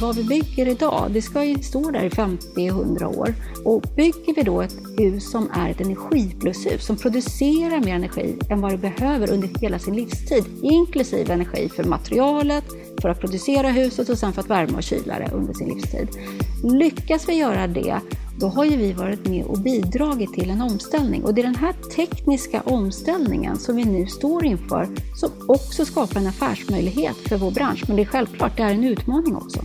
vad vi bygger idag, det ska ju stå där i 50-100 år. Och bygger vi då ett hus som är ett energiplushus, som producerar mer energi än vad det behöver under hela sin livstid, inklusive energi för materialet, för att producera huset och sen för att värma och kyla det under sin livstid. Lyckas vi göra det, då har ju vi varit med och bidragit till en omställning. Och det är den här tekniska omställningen som vi nu står inför som också skapar en affärsmöjlighet för vår bransch. Men det är självklart, det är en utmaning också.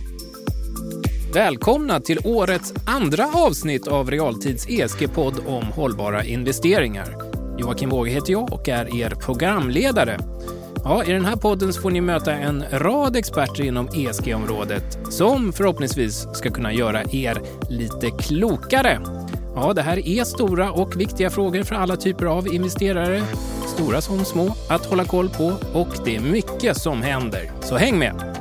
Välkomna till årets andra avsnitt av Realtids ESG-podd om hållbara investeringar. Joakim Båge heter jag och är er programledare. Ja, I den här podden får ni möta en rad experter inom ESG-området som förhoppningsvis ska kunna göra er lite klokare. Ja, det här är stora och viktiga frågor för alla typer av investerare, stora som små, att hålla koll på och det är mycket som händer. Så häng med!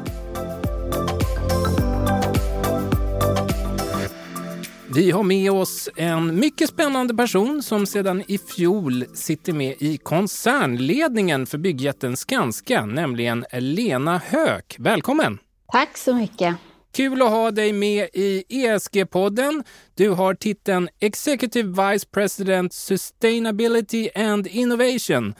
Vi har med oss en mycket spännande person som sedan i fjol sitter med i koncernledningen för byggjätten Skanska, nämligen Lena Höök. Välkommen! Tack så mycket! Kul att ha dig med i ESG-podden. Du har titeln Executive Vice President Sustainability and Innovation.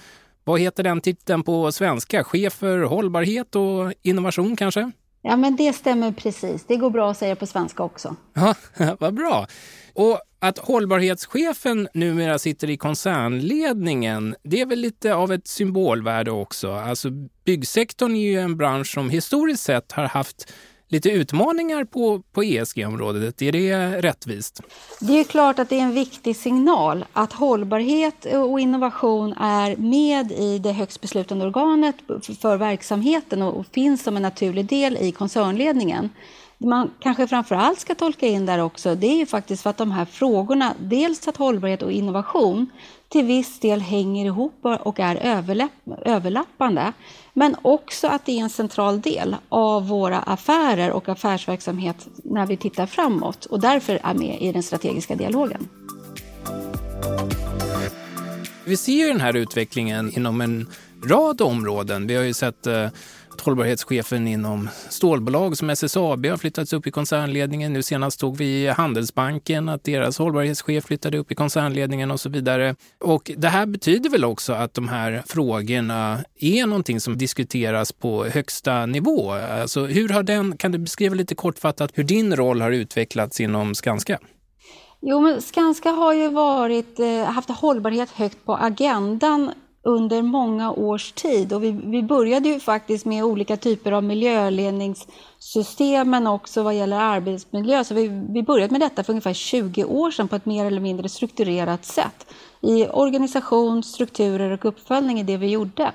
Vad heter den titeln på svenska? Chef för hållbarhet och innovation kanske? Ja, men det stämmer precis. Det går bra att säga på svenska också. Ja, vad bra. Och att hållbarhetschefen numera sitter i koncernledningen, det är väl lite av ett symbolvärde också. Alltså byggsektorn är ju en bransch som historiskt sett har haft lite utmaningar på, på ESG-området. Är det rättvist? Det är klart att det är en viktig signal att hållbarhet och innovation är med i det högst beslutande organet för verksamheten och finns som en naturlig del i koncernledningen. Man kanske framför allt ska tolka in där också, det är ju faktiskt för att de här frågorna, dels att hållbarhet och innovation till viss del hänger ihop och är överlappande. Men också att det är en central del av våra affärer och affärsverksamhet när vi tittar framåt och därför är med i den strategiska dialogen. Vi ser ju den här utvecklingen inom en rad områden. Vi har ju sett eh, att hållbarhetschefen inom stålbolag som SSAB har flyttats upp i koncernledningen. Nu senast tog vi Handelsbanken att deras hållbarhetschef flyttade upp i koncernledningen och så vidare. Och det här betyder väl också att de här frågorna är någonting som diskuteras på högsta nivå. Alltså hur har den, kan du beskriva lite kortfattat hur din roll har utvecklats inom Skanska? Jo, men Skanska har ju varit, eh, haft hållbarhet högt på agendan under många års tid. Och vi, vi började ju faktiskt med olika typer av miljöledningssystem men också vad gäller arbetsmiljö. Så vi, vi började med detta för ungefär 20 år sedan på ett mer eller mindre strukturerat sätt. I organisation, strukturer och uppföljning i det vi gjorde.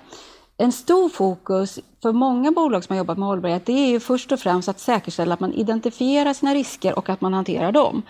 En stor fokus för många bolag som har jobbat med hållbarhet det är ju först och främst att säkerställa att man identifierar sina risker och att man hanterar dem.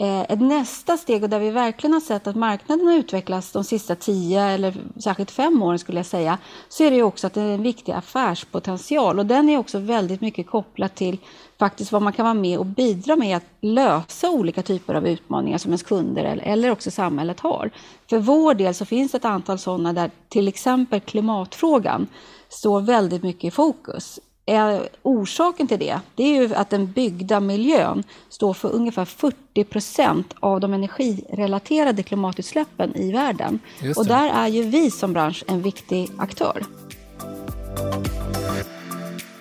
Eh, ett nästa steg, och där vi verkligen har sett att marknaden har utvecklats de sista tio eller särskilt fem åren skulle jag säga, så är det också att det är en viktig affärspotential och den är också väldigt mycket kopplad till faktiskt vad man kan vara med och bidra med att lösa olika typer av utmaningar som ens kunder eller också samhället har. För vår del så finns det ett antal sådana där till exempel klimatfrågan står väldigt mycket i fokus är orsaken till det, det är ju att den byggda miljön står för ungefär 40 procent av de energirelaterade klimatutsläppen i världen. Och där är ju vi som bransch en viktig aktör.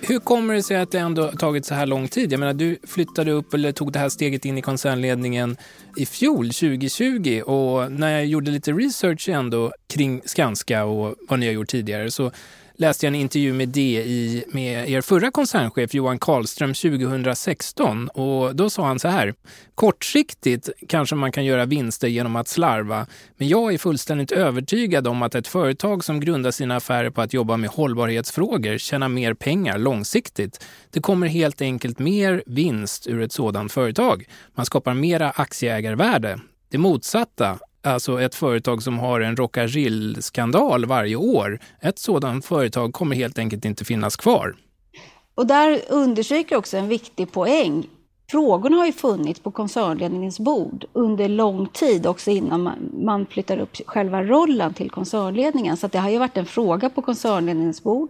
Hur kommer det sig att det ändå tagit så här lång tid? Jag menar, du flyttade upp eller tog det här steget in i koncernledningen i fjol, 2020. Och när jag gjorde lite research ändå kring Skanska och vad ni har gjort tidigare så läste jag en intervju med DI med er förra koncernchef Johan Karlström 2016 och då sa han så här. Kortsiktigt kanske man kan göra vinster genom att slarva, men jag är fullständigt övertygad om att ett företag som grundar sina affärer på att jobba med hållbarhetsfrågor tjänar mer pengar långsiktigt. Det kommer helt enkelt mer vinst ur ett sådant företag. Man skapar mera aktieägarvärde. Det motsatta, alltså ett företag som har en Rockagill-skandal varje år, ett sådant företag kommer helt enkelt inte finnas kvar. Och där understryker också en viktig poäng. Frågorna har ju funnits på koncernledningens bord under lång tid, också innan man, man flyttar upp själva rollen till koncernledningen. Så det har ju varit en fråga på koncernledningens bord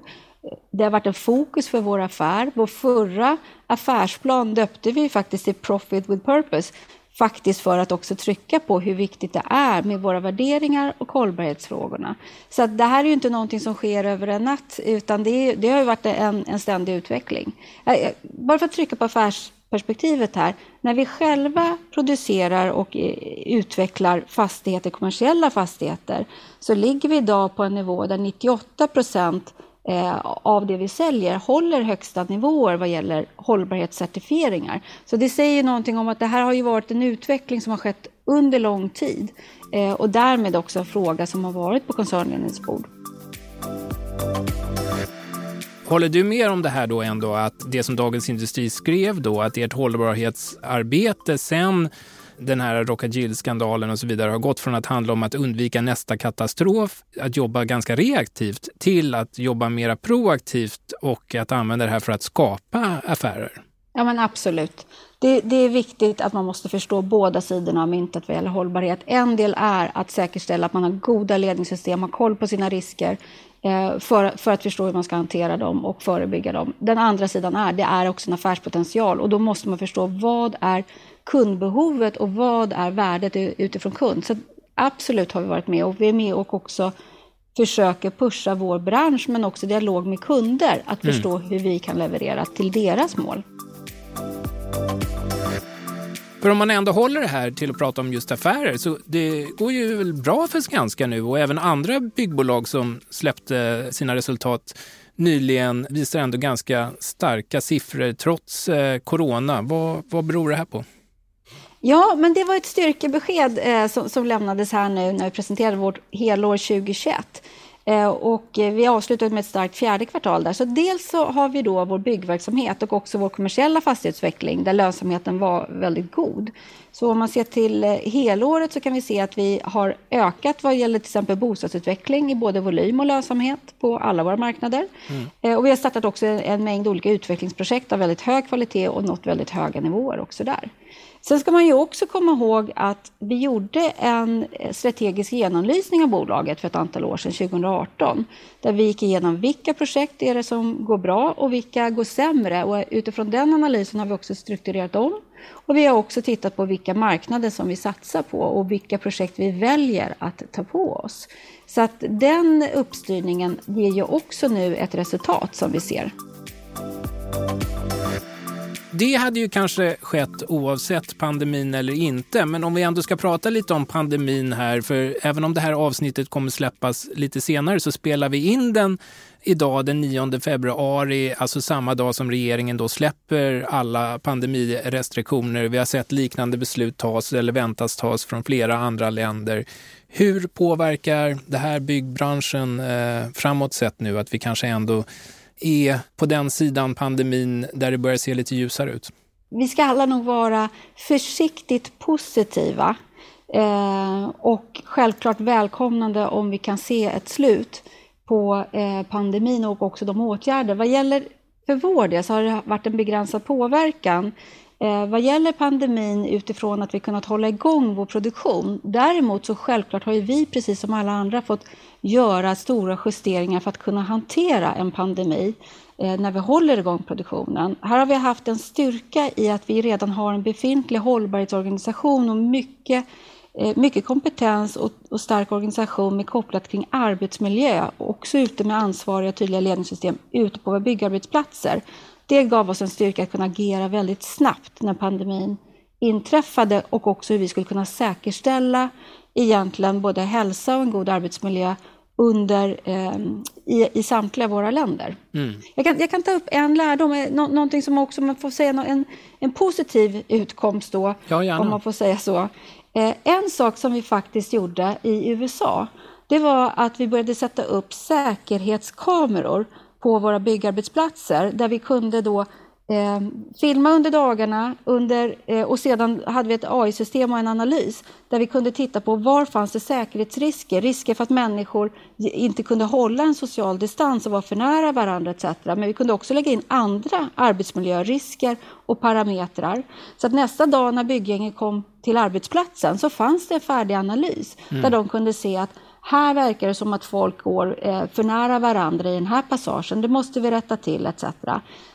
Det har varit en fokus för vår affär. Vår förra affärsplan döpte vi faktiskt till Profit with Purpose faktiskt för att också trycka på hur viktigt det är med våra värderingar och hållbarhetsfrågorna. Så det här är ju inte någonting som sker över en natt, utan det, är, det har ju varit en, en ständig utveckling. Eh, eh, bara för att trycka på affärsperspektivet här, när vi själva producerar och eh, utvecklar fastigheter, kommersiella fastigheter, så ligger vi idag på en nivå där 98 procent Eh, av det vi säljer håller högsta nivåer vad gäller hållbarhetscertifieringar. Så det säger någonting om att det här har ju varit en utveckling som har skett under lång tid eh, och därmed också en fråga som har varit på koncernledningens bord. Håller du med om det här då ändå att det som Dagens Industri skrev då att ert hållbarhetsarbete sen den här Rockagill-skandalen och så vidare har gått från att handla om att undvika nästa katastrof, att jobba ganska reaktivt, till att jobba mera proaktivt och att använda det här för att skapa affärer. Ja men absolut. Det, det, är viktigt att man måste förstå båda sidorna av myntet vad gäller hållbarhet. En del är att säkerställa att man har goda ledningssystem, har koll på sina risker för, för att förstå hur man ska hantera dem och förebygga dem. Den andra sidan är, det är också en affärspotential och då måste man förstå vad är kundbehovet och vad är värdet utifrån kund. Så absolut har vi varit med och vi är med och också försöker pusha vår bransch men också dialog med kunder att mm. förstå hur vi kan leverera till deras mål. För om man ändå håller det här till att prata om just affärer så det går ju väl bra för Skanska nu och även andra byggbolag som släppte sina resultat nyligen visar ändå ganska starka siffror trots eh, corona. Vad, vad beror det här på? Ja, men det var ett styrkebesked eh, som, som, lämnades här nu när vi presenterade vårt helår 2021. Eh, och eh, vi avslutade med ett starkt fjärde kvartal där. Så dels så har vi då vår byggverksamhet och också vår kommersiella fastighetsutveckling där lönsamheten var väldigt god. Så om man ser till eh, helåret så kan vi se att vi har ökat vad gäller till exempel bostadsutveckling i både volym och lönsamhet på alla våra marknader. Mm. Och vi har startat också en mängd olika utvecklingsprojekt av väldigt hög kvalitet och nått väldigt höga nivåer också där. Sen ska man ju också komma ihåg att vi gjorde en eh, strategisk genomlysning av bolaget för ett antal år sedan, 2018, där vi gick igenom vilka projekt är det som går bra och vilka går sämre. Och utifrån den analysen har vi också strukturerat om och vi har också tittat på vilka marknader som vi satsar på och vilka projekt vi väljer att ta på oss. Så att den uppstyrningen ger ju också nu ett resultat som vi ser. Det hade ju kanske skett oavsett pandemin eller inte. Men om vi ändå ska prata lite om pandemin här, för även om det här avsnittet kommer släppas lite senare så spelar vi in den idag den 9 februari, alltså samma dag som regeringen då släpper alla pandemirestriktioner. Vi har sett liknande beslut tas eller väntas tas från flera andra länder. Hur påverkar det här byggbranschen eh, framåt sett nu att vi kanske ändå är på den sidan pandemin där det börjar se lite ljusare ut? Vi ska alla nog vara försiktigt positiva eh, och självklart välkomnande om vi kan se ett slut på eh, pandemin och också de åtgärder. Vad gäller för vår del så har det varit en begränsad påverkan Eh, vad gäller pandemin utifrån att vi kunnat hålla igång vår produktion. Däremot så självklart har ju vi precis som alla andra fått göra stora justeringar för att kunna hantera en pandemi eh, när vi håller igång produktionen. Här har vi haft en styrka i att vi redan har en befintlig hållbarhetsorganisation och mycket, eh, mycket kompetens och, och stark organisation med kopplat kring arbetsmiljö också ute med ansvariga tydliga ledningssystem ute på våra byggarbetsplatser. Det gav oss en styrka att kunna agera väldigt snabbt när pandemin inträffade och också hur vi skulle kunna säkerställa egentligen både hälsa och en god arbetsmiljö under, eh, i, i samtliga våra länder. Mm. Jag, kan, jag kan ta upp en lärdom, eh, nå, någonting som också man får säga, en, en positiv utkomst då, ja, om man får säga så. Eh, en sak som vi faktiskt gjorde i USA, det var att vi började sätta upp säkerhetskameror på våra byggarbetsplatser där vi kunde då eh, filma under dagarna under, eh, och sedan hade vi ett AI-system och en analys där vi kunde titta på var fanns det säkerhetsrisker, risker för att människor inte kunde hålla en social distans och vara för nära varandra etc. Men vi kunde också lägga in andra arbetsmiljörisker och parametrar. Så att nästa dag när bygggänget kom till arbetsplatsen så fanns det en färdig analys mm. där de kunde se att här verkar det som att folk går eh, för nära varandra i den här passagen, det måste vi rätta till etc.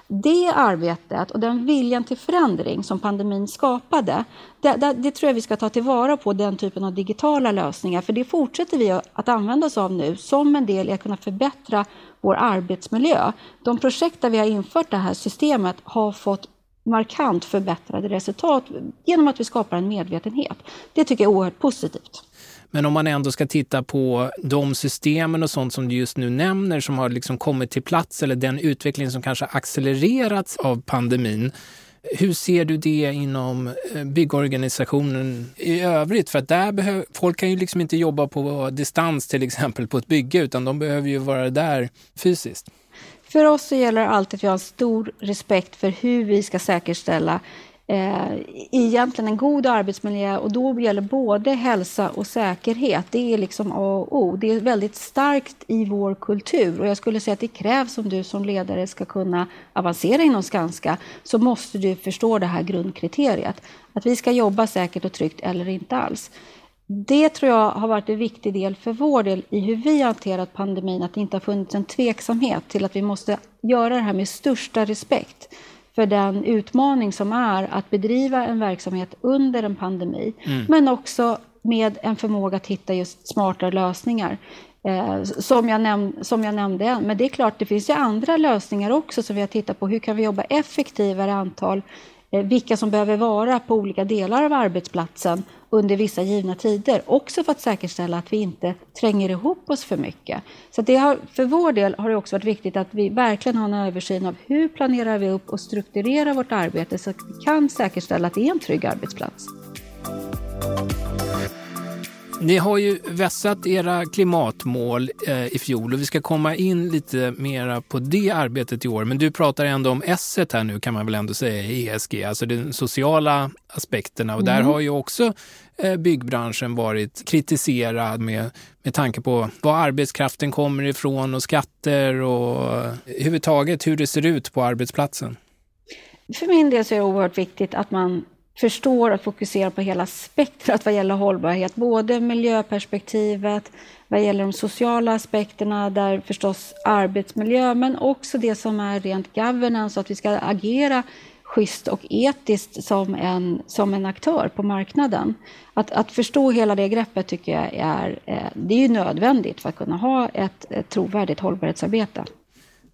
Det arbetet och den viljan till förändring som pandemin skapade, det, det, det, tror jag vi ska ta tillvara på, den typen av digitala lösningar, för det fortsätter vi att använda oss av nu som en del i att kunna förbättra vår arbetsmiljö. De projekt där vi har infört det här systemet har fått markant förbättrade resultat genom att vi skapar en medvetenhet. Det tycker jag är oerhört positivt. Men om man ändå ska titta på de systemen och sånt som du just nu nämner som har liksom kommit till plats eller den utveckling som kanske accelererats av pandemin. Hur ser du det inom eh, byggorganisationen i övrigt? För att där behöver, folk kan ju liksom inte jobba på distans till exempel på ett bygge utan de behöver ju vara där fysiskt. För oss så gäller det alltid att vi har stor respekt för hur vi ska säkerställa eh, egentligen en god arbetsmiljö och då gäller både hälsa och säkerhet. Det är liksom A och O. Det är väldigt starkt i vår kultur och jag skulle säga att det krävs om du som ledare ska kunna avancera inom Skanska så måste du förstå det här grundkriteriet. Att vi ska jobba säkert och tryggt eller inte alls. Det tror jag har varit en viktig del för vår del i hur vi hanterat pandemin, att det inte har funnits en tveksamhet till att vi måste göra det här med största respekt för den utmaning som är att bedriva en verksamhet under en pandemi, mm. men också med en förmåga att hitta just smartare lösningar. Eh, som, jag näm som jag nämnde. Men det är klart, det finns ju andra lösningar också som vi har tittat på. Hur kan vi jobba effektivare antal Eh, vilka som behöver vara på olika delar av arbetsplatsen under vissa givna tider. Också för att säkerställa att vi inte tränger ihop oss för mycket. Så det har, för vår del har det också varit viktigt att vi verkligen har en översyn av hur planerar vi upp och strukturerar vårt arbete så att vi kan säkerställa att det är en trygg arbetsplats. Ni har ju vässat era klimatmål eh, i fjol och vi ska komma in lite mera på det arbetet i år. Men du pratar ändå om S här nu kan man väl ändå säga, ESG, alltså de sociala aspekterna. Och mm. där har ju också eh, byggbranschen varit kritiserad med, med tanke på var arbetskraften kommer ifrån och skatter och överhuvudtaget hur det ser ut på arbetsplatsen. För min del så är det oerhört viktigt att man förstår och fokuserar på hela spektrat vad gäller hållbarhet. Både miljöperspektivet, vad gäller de sociala aspekterna, där förstås arbetsmiljö, men också det som är rent governance, att vi ska agera schysst och etiskt som en, som en aktör på marknaden. Att, att förstå hela det greppet tycker jag är, eh, det är ju nödvändigt för att kunna ha ett, ett trovärdigt hållbarhetsarbete.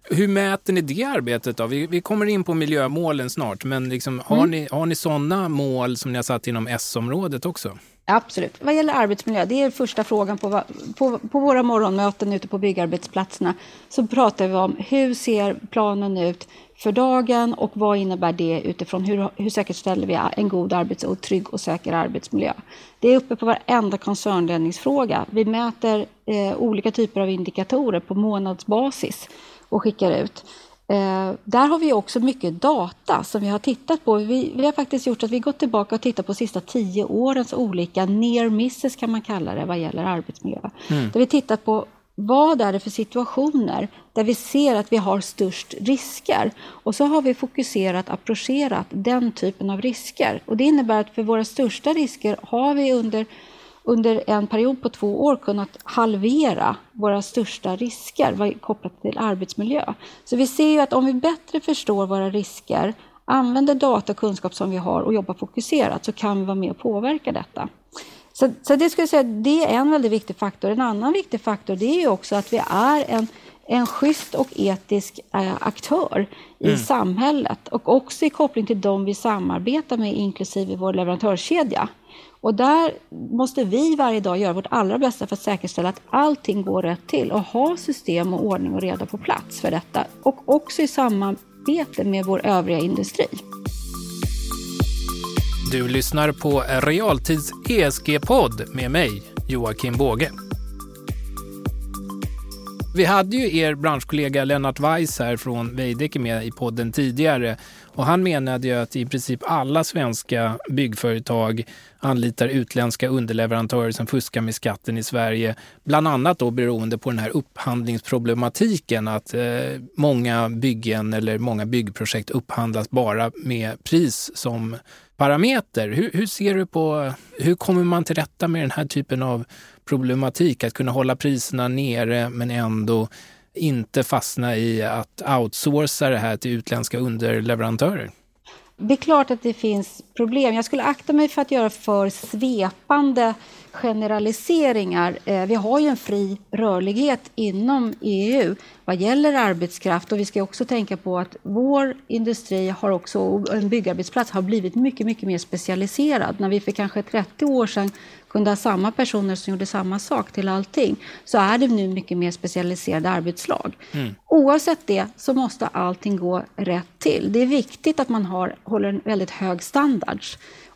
Hur mäter ni det arbetet då? Vi, vi kommer in på miljömålen snart, men liksom, har, mm. ni, har ni sådana mål som ni har satt inom S-området också? Absolut. Vad gäller arbetsmiljö, det är första frågan på, på, på våra morgonmöten ute på byggarbetsplatserna. Så pratar vi om hur ser planen ut för dagen och vad innebär det utifrån hur, hur säkerställer vi en god arbets och trygg och säker arbetsmiljö. Det är uppe på varenda koncernledningsfråga. Vi mäter eh, olika typer av indikatorer på månadsbasis och skickar ut. Eh, där har vi också mycket data som vi har tittat på. Vi, vi har faktiskt gjort att vi gått tillbaka och tittat på de sista tio årens olika near misses kan man kalla det vad gäller arbetsmiljö. Mm. Där vi tittat på vad är det för situationer där vi ser att vi har störst risker? Och så har vi fokuserat, approcherat den typen av risker. Och det innebär att för våra största risker har vi under under en period på två år kunnat halvera våra största risker kopplat till arbetsmiljö. Så vi ser ju att om vi bättre förstår våra risker, använder data och kunskap som vi har och jobbar fokuserat så kan vi vara med och påverka detta. Så, så det skulle jag säga, det är en väldigt viktig faktor. En annan viktig faktor det är ju också att vi är en, en schysst och etisk eh, aktör i mm. samhället och också i koppling till de vi samarbetar med, inklusive vår leverantörskedja. Och där måste vi varje dag göra vårt allra bästa för att säkerställa att allting går rätt till och ha system och ordning och reda på plats för detta. Och också i samarbete med vår övriga industri. Du lyssnar på Realtids ESG-podd med mig, Joakim Båge. Vi hade ju er branschkollega Lennart Weiss här från Veidekke med i podden tidigare och han menade ju att i princip alla svenska byggföretag anlitar utländska underleverantörer som fuskar med skatten i Sverige. Bland annat då beroende på den här upphandlingsproblematiken att eh, många byggen eller många byggprojekt upphandlas bara med pris som parameter. Hur, hur, ser du på, hur kommer man till rätta med den här typen av problematik? Att kunna hålla priserna nere men ändå inte fastna i att outsourca det här till utländska underleverantörer? Det är klart att det finns problem. Jag skulle akta mig för att göra för svepande generaliseringar. Eh, vi har ju en fri rörlighet inom EU vad gäller arbetskraft och vi ska också tänka på att vår industri har också, en byggarbetsplats har blivit mycket, mycket mer specialiserad. När vi för kanske 30 år sedan kunde ha samma personer som gjorde samma sak till allting, så är det nu mycket mer specialiserade arbetslag. Mm. Oavsett det så måste allting gå rätt till. Det är viktigt att man har, håller en väldigt hög standard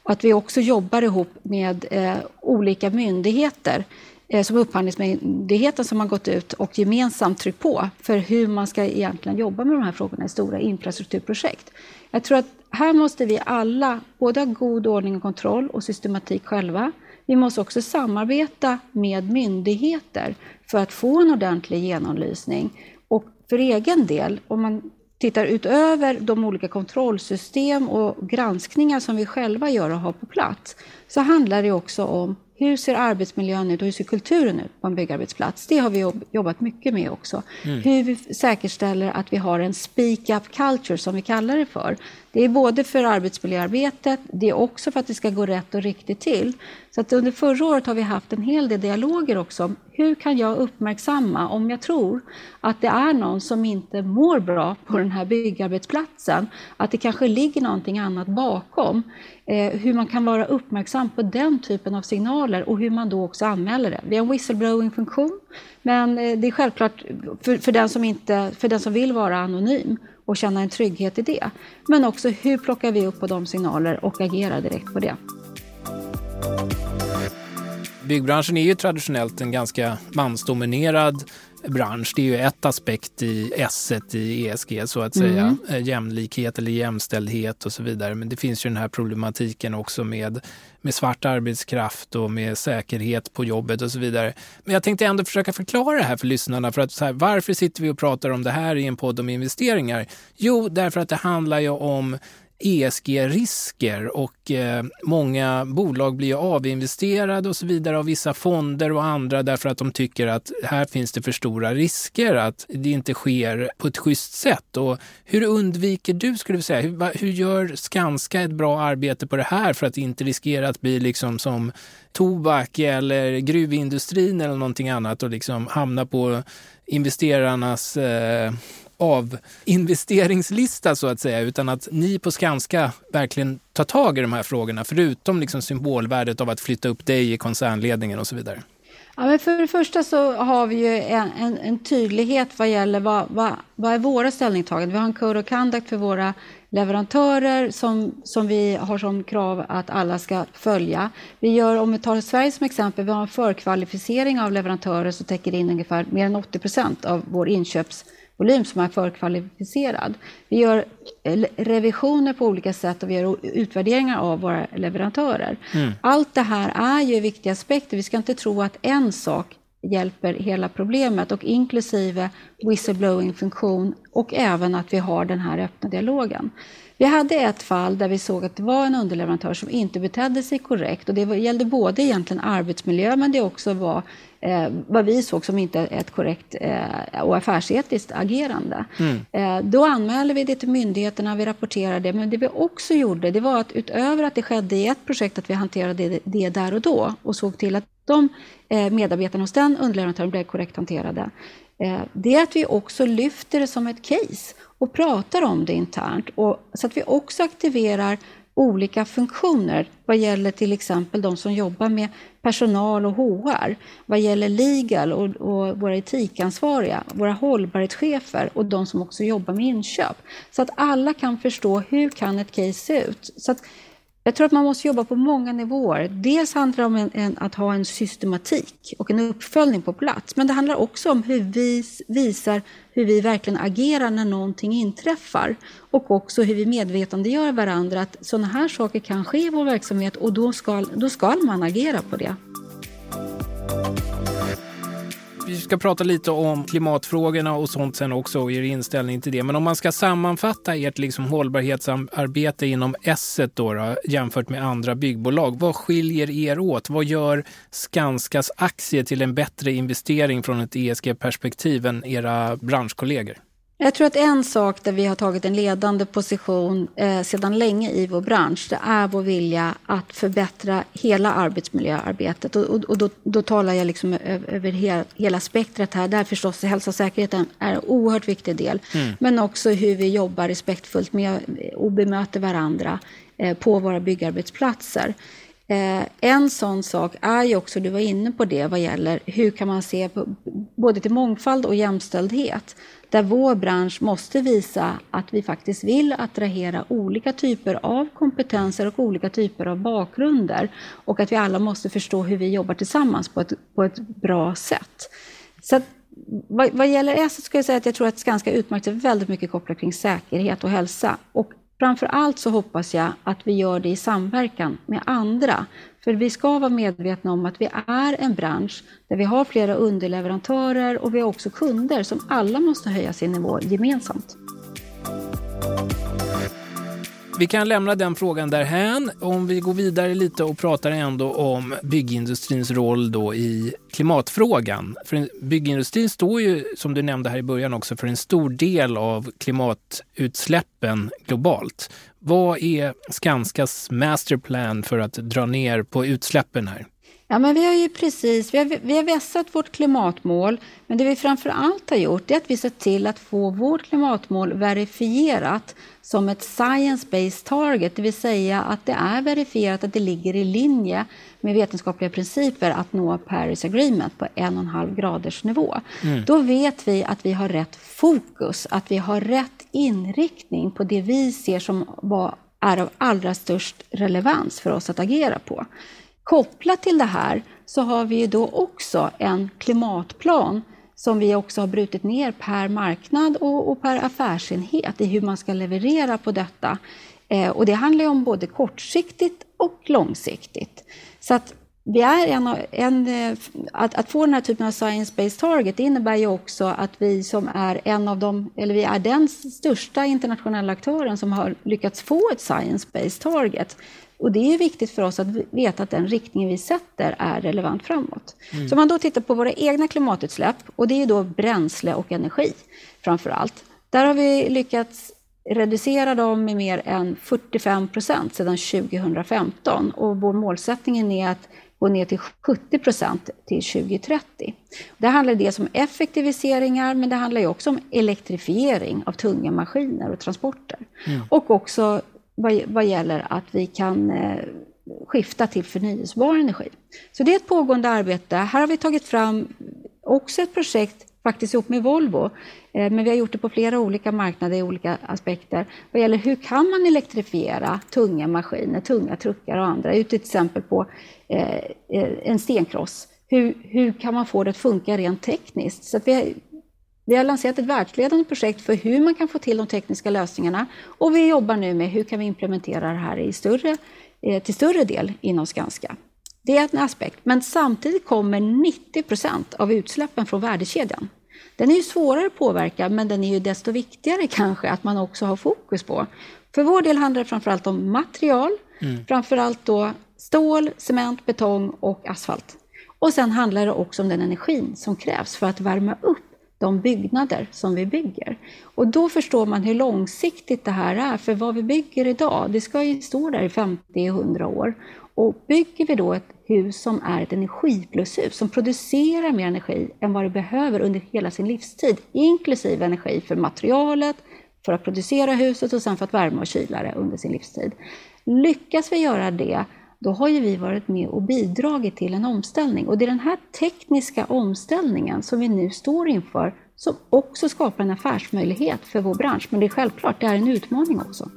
och att vi också jobbar ihop med eh, olika myndigheter eh, som Upphandlingsmyndigheten som har gått ut och gemensamt tryckt på för hur man ska egentligen jobba med de här frågorna i stora infrastrukturprojekt. Jag tror att här måste vi alla både ha god ordning och kontroll och systematik själva. Vi måste också samarbeta med myndigheter för att få en ordentlig genomlysning. Och för egen del, om man tittar utöver de olika kontrollsystem och granskningar som vi själva gör och har på plats, så handlar det också om hur ser arbetsmiljön ut och hur ser kulturen ut på en byggarbetsplats? Det har vi jobbat mycket med också. Mm. Hur vi säkerställer att vi har en speak up culture som vi kallar det för. Det är både för arbetsmiljöarbetet, det är också för att det ska gå rätt och riktigt till. Så att under förra året har vi haft en hel del dialoger också om hur kan jag uppmärksamma om jag tror att det är någon som inte mår bra på den här byggarbetsplatsen, att det kanske ligger någonting annat bakom. Eh, hur man kan vara uppmärksam på den typen av signaler och hur man då också anmäler det. Vi har en whistleblowing-funktion, men eh, det är självklart för, för, den som inte, för den som vill vara anonym och känna en trygghet i det. Men också hur plockar vi upp på de signaler och agerar direkt på det. Byggbranschen är ju traditionellt en ganska mansdominerad bransch. Det är ju ett aspekt i S i ESG så att säga. Mm. Eh, jämlikhet eller jämställdhet och så vidare. Men det finns ju den här problematiken också med, med svart arbetskraft och med säkerhet på jobbet och så vidare. Men jag tänkte ändå försöka förklara det här för lyssnarna. För att här, varför sitter vi och pratar om det här i en podd om investeringar? Jo, därför att det handlar ju om ESG-risker och eh, många bolag blir avinvesterade och så vidare av vissa fonder och andra därför att de tycker att här finns det för stora risker, att det inte sker på ett schysst sätt. Och hur undviker du, skulle du säga, hur, hur gör Skanska ett bra arbete på det här för att inte riskera att bli liksom som tobak eller gruvindustrin eller någonting annat och liksom hamna på investerarnas eh, av investeringslista så att säga, utan att ni på Skanska verkligen tar tag i de här frågorna, förutom liksom symbolvärdet av att flytta upp dig i koncernledningen och så vidare? Ja, men för det första så har vi ju en, en, en tydlighet vad gäller vad, vad, vad är våra ställningstaganden. Vi har en code of conduct för våra leverantörer som, som vi har som krav att alla ska följa. Vi gör, om vi tar Sverige som exempel, vi har en förkvalificering av leverantörer som täcker in ungefär mer än 80 procent av vår inköps volym som är förkvalificerad. Vi gör eh, revisioner på olika sätt och vi gör utvärderingar av våra leverantörer. Mm. Allt det här är ju viktiga aspekter. Vi ska inte tro att en sak hjälper hela problemet och inklusive whistleblowing-funktion och även att vi har den här öppna dialogen. Vi hade ett fall där vi såg att det var en underleverantör som inte betedde sig korrekt och det gällde både egentligen arbetsmiljö men det också var eh, vad vi såg som inte ett korrekt eh, och affärsetiskt agerande. Mm. Eh, då anmälde vi det till myndigheterna, vi rapporterade det, men det vi också gjorde det var att utöver att det skedde i ett projekt att vi hanterade det, det där och då och såg till att de eh, medarbetarna hos den underleverantören blev korrekt hanterade. Eh, det är att vi också lyfter det som ett case och pratar om det internt och, så att vi också aktiverar olika funktioner vad gäller till exempel de som jobbar med personal och HR, vad gäller legal och, och våra etikansvariga, våra hållbarhetschefer och de som också jobbar med inköp. Så att alla kan förstå hur kan ett case se ut. Så att jag tror att man måste jobba på många nivåer. Dels handlar det om en, en, att ha en systematik och en uppföljning på plats. Men det handlar också om hur vi visar hur vi verkligen agerar när någonting inträffar. Och också hur vi medvetandegör varandra att sådana här saker kan ske i vår verksamhet och då ska, då ska man agera på det. Vi ska prata lite om klimatfrågorna och sånt sen också och er inställning till det. Men om man ska sammanfatta ert liksom hållbarhetsarbete inom Esset då, då, jämfört med andra byggbolag. Vad skiljer er åt? Vad gör Skanskas aktie till en bättre investering från ett ESG-perspektiv än era branschkollegor? Jag tror att en sak där vi har tagit en ledande position eh, sedan länge i vår bransch, det är vår vilja att förbättra hela arbetsmiljöarbetet. Och, och, och då, då, talar jag liksom över he, hela spektrat här, där förstås hälsa och säkerheten är en oerhört viktig del. Mm. Men också hur vi jobbar respektfullt med och bemöter varandra eh, på våra byggarbetsplatser. Eh, en sån sak är ju också, du var inne på det, vad gäller hur kan man se på, både till mångfald och jämställdhet där vår bransch måste visa att vi faktiskt vill attrahera olika typer av kompetenser och olika typer av bakgrunder och att vi alla måste förstå hur vi jobbar tillsammans på ett, på ett bra sätt. Så att, vad, vad gäller så skulle jag säga att jag tror att Skanska utmärkt sig väldigt mycket kopplat kring säkerhet och hälsa. Och framför allt så hoppas jag att vi gör det i samverkan med andra. För vi ska vara medvetna om att vi är en bransch där vi har flera underleverantörer och vi har också kunder som alla måste höja sin nivå gemensamt. Vi kan lämna den frågan därhän. Om vi går vidare lite och pratar ändå om byggindustrins roll då i klimatfrågan. För byggindustrin står ju, som du nämnde här i början också, för en stor del av klimatutsläppen globalt. Vad är Skanskas masterplan för att dra ner på utsläppen här? Ja, men vi har ju precis, vi har, vi har vässat vårt klimatmål, men det vi framför allt har gjort är att vi sett till att få vårt klimatmål verifierat som ett science-based target, det vill säga att det är verifierat att det ligger i linje med vetenskapliga principer att nå Paris Agreement på en och en halv graders nivå. Mm. Då vet vi att vi har rätt fokus, att vi har rätt inriktning på det vi ser som var, är av allra störst relevans för oss att agera på. Kopplat till det här så har vi ju då också en klimatplan som vi också har brutit ner per marknad och, och per affärsenhet i hur man ska leverera på detta. Eh, och det handlar ju om både kortsiktigt och långsiktigt. Så att vi är en, en, eh, att, att, få den här typen av science-based target innebär ju också att vi som är en av de, eller vi är den största internationella aktören som har lyckats få ett science-based target. Och det är viktigt för oss att veta att den riktningen vi sätter är relevant framåt. Mm. Så om man då tittar på våra egna klimatutsläpp, och det är då bränsle och energi framför allt. Där har vi lyckats reducera dem med mer än 45 procent sedan 2015 och vår målsättning är att gå ner till 70 procent till 2030. Det handlar dels om effektiviseringar, men det handlar också om elektrifiering av tunga maskiner och transporter. Mm. Och också vad, vad gäller att vi kan eh, skifta till förnyelsebar energi. Så det är ett pågående arbete. Här har vi tagit fram också ett projekt, faktiskt ihop med Volvo, eh, men vi har gjort det på flera olika marknader i olika aspekter. Vad gäller hur kan man elektrifiera tunga maskiner, tunga truckar och andra, ut till exempel på eh, eh en stenkross. Hur, hur kan man få det att funka rent tekniskt? Så vi vi har lanserat ett världsledande projekt för hur man kan få till de tekniska lösningarna och vi jobbar nu med hur kan vi implementera det här i större, eh, till större del inom Skanska. Det är en aspekt, men samtidigt kommer 90 procent av utsläppen från värdekedjan. Den är ju svårare att påverka, men den är ju desto viktigare kanske att man också har fokus på. För vår del handlar det framförallt om material, mm. framförallt då stål, cement, betong och asfalt. Och sen handlar det också om den energin som krävs för att värma upp de byggnader som vi bygger. Och då förstår man hur långsiktigt det här är, för vad vi bygger idag, det ska ju stå där i 50-100 år. Och bygger vi då ett hus som är ett energiplushus, som producerar mer energi än vad det behöver under hela sin livstid, inklusive energi för materialet, för att producera huset och sen för att värma och kyla det under sin livstid. Lyckas vi göra det, då har ju vi varit med och bidragit till en omställning. Och det är den här tekniska omställningen som vi nu står inför som också skapar en affärsmöjlighet för vår bransch. Men det är självklart, det är en utmaning också.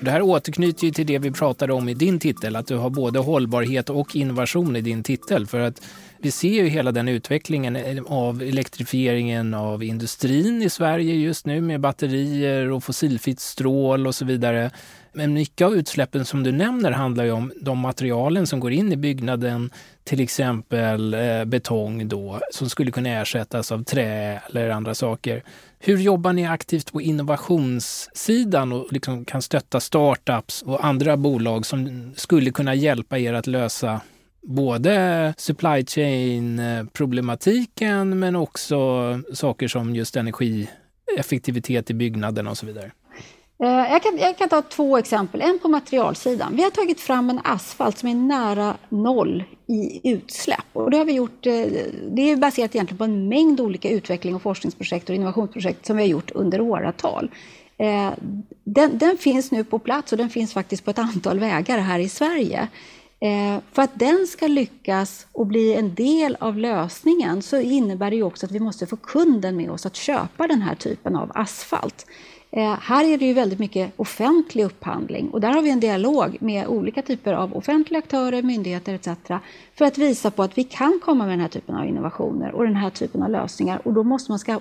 Det här återknyter ju till det vi pratade om i din titel, att du har både hållbarhet och innovation i din titel. För att Vi ser ju hela den utvecklingen av elektrifieringen av industrin i Sverige just nu med batterier och fossilfritt strål och så vidare. Men mycket av utsläppen som du nämner handlar ju om de materialen som går in i byggnaden, till exempel eh, betong då, som skulle kunna ersättas av trä eller andra saker. Hur jobbar ni aktivt på innovationssidan och liksom kan stötta startups och andra bolag som skulle kunna hjälpa er att lösa både supply chain eh, problematiken men också saker som just energieffektivitet i byggnaden och så vidare? Eh, jag kan, jag kan, ta två exempel. En på materialsidan. Vi har tagit fram en asfalt som är nära noll i utsläpp. Och det, har vi gjort, eh, det är baserat egentligen på en mängd olika utveckling och forskningsprojekt och innovationsprojekt som vi har gjort under åratal. Eh, den, den finns nu på plats och den finns faktiskt på ett antal vägar här i Sverige. För att den ska lyckas och bli en del av lösningen så innebär det ju också att vi måste få kunden med oss att köpa den här typen av asfalt. Eh, här är det ju väldigt mycket offentlig upphandling och där har vi en dialog med olika typer av offentliga aktörer, myndigheter etc. för att visa på att vi kan komma med den här typen av innovationer och den här typen av lösningar och då måste man ska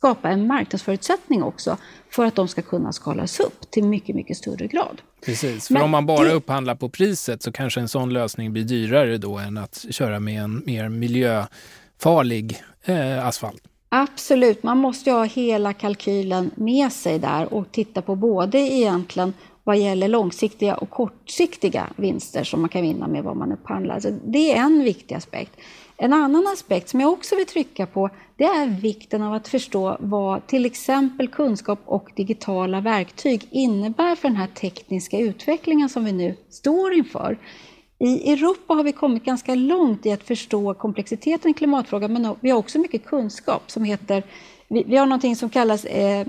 skapa en marknadsförutsättning också för att de ska kunna skalas upp till mycket, mycket större grad. Precis, för Men om man bara det... upphandlar på priset så kanske en sån lösning blir dyrare då än att köra med en mer miljöfarlig eh, asfalt. Absolut, man måste ha hela kalkylen med sig där och titta på både egentligen vad gäller långsiktiga och kortsiktiga vinster som man kan vinna med vad man upphandlar. Så det är en viktig aspekt. En annan aspekt som jag också vill trycka på det är vikten av att förstå vad till exempel kunskap och digitala verktyg innebär för den här tekniska utvecklingen som vi nu står inför. I Europa har vi kommit ganska långt i att förstå komplexiteten i klimatfrågan, men vi har också mycket kunskap som heter, vi, vi har någonting som kallas eh,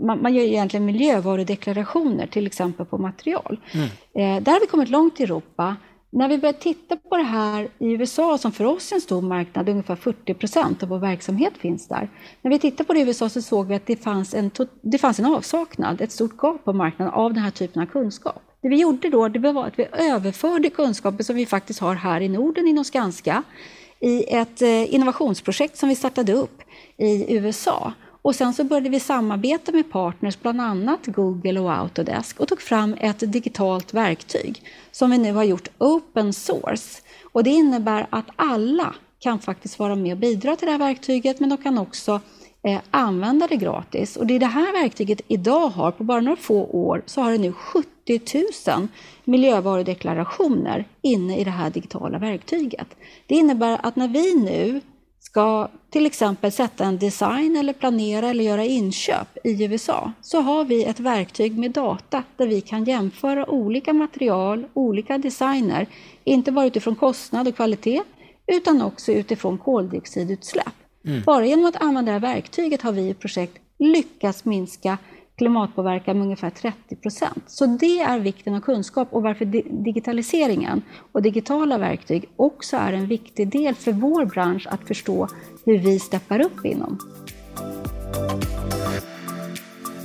man, man, gör egentligen miljövarudeklarationer, till exempel på material. Mm. Eh, där har vi kommit långt i Europa. När vi började titta på det här i USA, som för oss är en stor marknad, ungefär 40 procent av vår verksamhet finns där. När vi tittade på det i USA så såg vi att det fanns en, det fanns en avsaknad, ett stort gap på marknaden av den här typen av kunskap. Det vi gjorde då det var att vi överförde kunskaper som vi faktiskt har här i Norden inom Skanska i ett eh, innovationsprojekt som vi startade upp i USA. Och sen så började vi samarbeta med partners, bland annat Google och Autodesk och tog fram ett digitalt verktyg som vi nu har gjort open source. Och det innebär att alla kan faktiskt vara med och bidra till det här verktyget, men de kan också eh, använda det gratis. Och det är det här verktyget idag har, på bara några få år, så har det nu 70 000 miljövarudeklarationer inne i det här digitala verktyget. Det innebär att när vi nu ska till exempel sätta en design eller planera eller göra inköp i USA så har vi ett verktyg med data där vi kan jämföra olika material, olika designer, inte bara utifrån kostnad och kvalitet utan också utifrån koldioxidutsläpp. Mm. Bara genom att använda det här verktyget har vi i projekt lyckats minska klimatpåverkan med ungefär 30 procent. Så det är vikten av kunskap och varför digitaliseringen och digitala verktyg också är en viktig del för vår bransch att förstå hur vi steppar upp inom.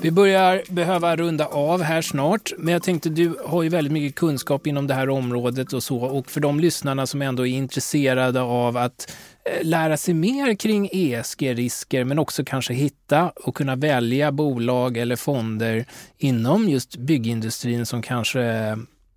Vi börjar behöva runda av här snart, men jag tänkte du har ju väldigt mycket kunskap inom det här området och så och för de lyssnarna som ändå är intresserade av att Eh, lära sig mer kring ESG-risker men också kanske hitta och kunna välja bolag eller fonder inom just byggindustrin som kanske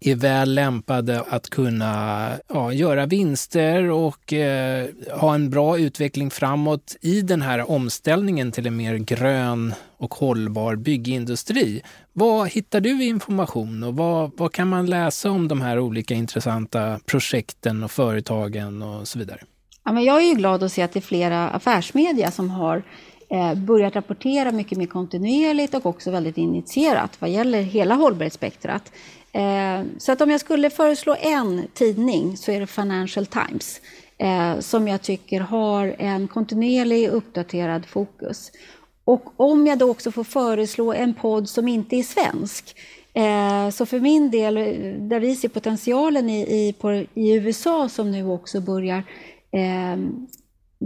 är väl lämpade att kunna ja, göra vinster och eh, ha en bra utveckling framåt i den här omställningen till en mer grön och hållbar byggindustri. Vad hittar du i information och vad, vad kan man läsa om de här olika intressanta projekten och företagen och så vidare? Ja, men jag är ju glad att se att det är flera affärsmedia som har eh, börjat rapportera mycket mer kontinuerligt och också väldigt initierat vad gäller hela hållbarhetsspektrat. Eh, så att om jag skulle föreslå en tidning så är det Financial Times eh, som jag tycker har en kontinuerlig uppdaterad fokus. Och om jag då också får föreslå en podd som inte är svensk eh, så för min del, eh, där vi ser potentialen i, i, på, i USA som nu också börjar, eh,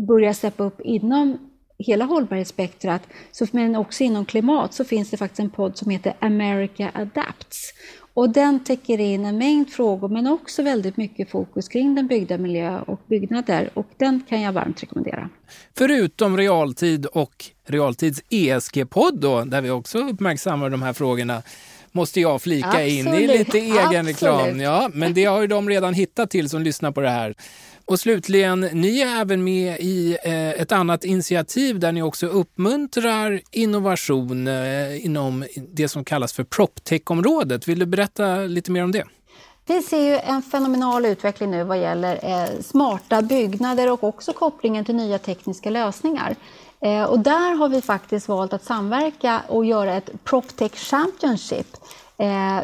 börjar steppa upp inom hela hållbarhetsspektrat, men också inom klimat, så finns det faktiskt en podd som heter America Adapts. Och den täcker in en mängd frågor men också väldigt mycket fokus kring den byggda miljö och byggnader och den kan jag varmt rekommendera. Förutom realtid och realtids ESG-podd då, där vi också uppmärksammar de här frågorna, måste jag flika Absolut. in i lite egen reklam. Ja, men det har ju de redan hittat till som lyssnar på det här. Och slutligen, ni är även med i eh, ett annat initiativ där ni också uppmuntrar innovation eh, inom det som kallas för proptech-området. Vill du berätta lite mer om det? Vi ser ju en fenomenal utveckling nu vad gäller eh, smarta byggnader och också kopplingen till nya tekniska lösningar. och där har vi faktiskt valt att samverka och göra ett PropTech Championship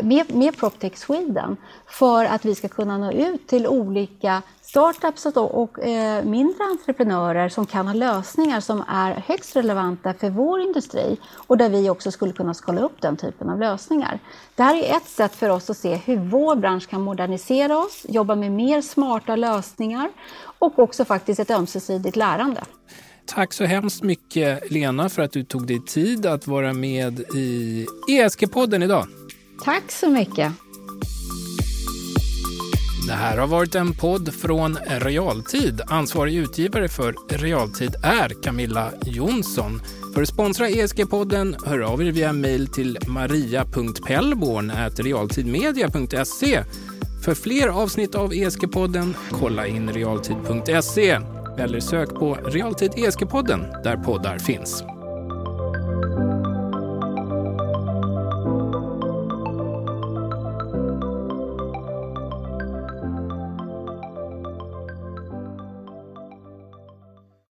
med, med PropTech Sweden för att vi ska kunna nå ut till olika startups och eh, mindre entreprenörer som kan ha lösningar som är högst relevanta för vår industri och där vi också skulle kunna skala upp den typen av lösningar. Det här är ett sätt för oss att se hur vår bransch kan modernisera oss, jobba med mer smarta lösningar och också faktiskt ett ömsesidigt lärande. Tack så hemskt mycket Lena för att du tog dig tid att vara med i ESG-podden idag. Tack så mycket. Det här har varit en podd från Realtid. Ansvarig utgivare för Realtid är Camilla Jonsson. För att sponsra ESG-podden, hör av er via mejl till maria.pellborn.realtidmedia.se. För fler avsnitt av ESG-podden, kolla in realtid.se eller sök på Realtid ESG-podden där poddar finns.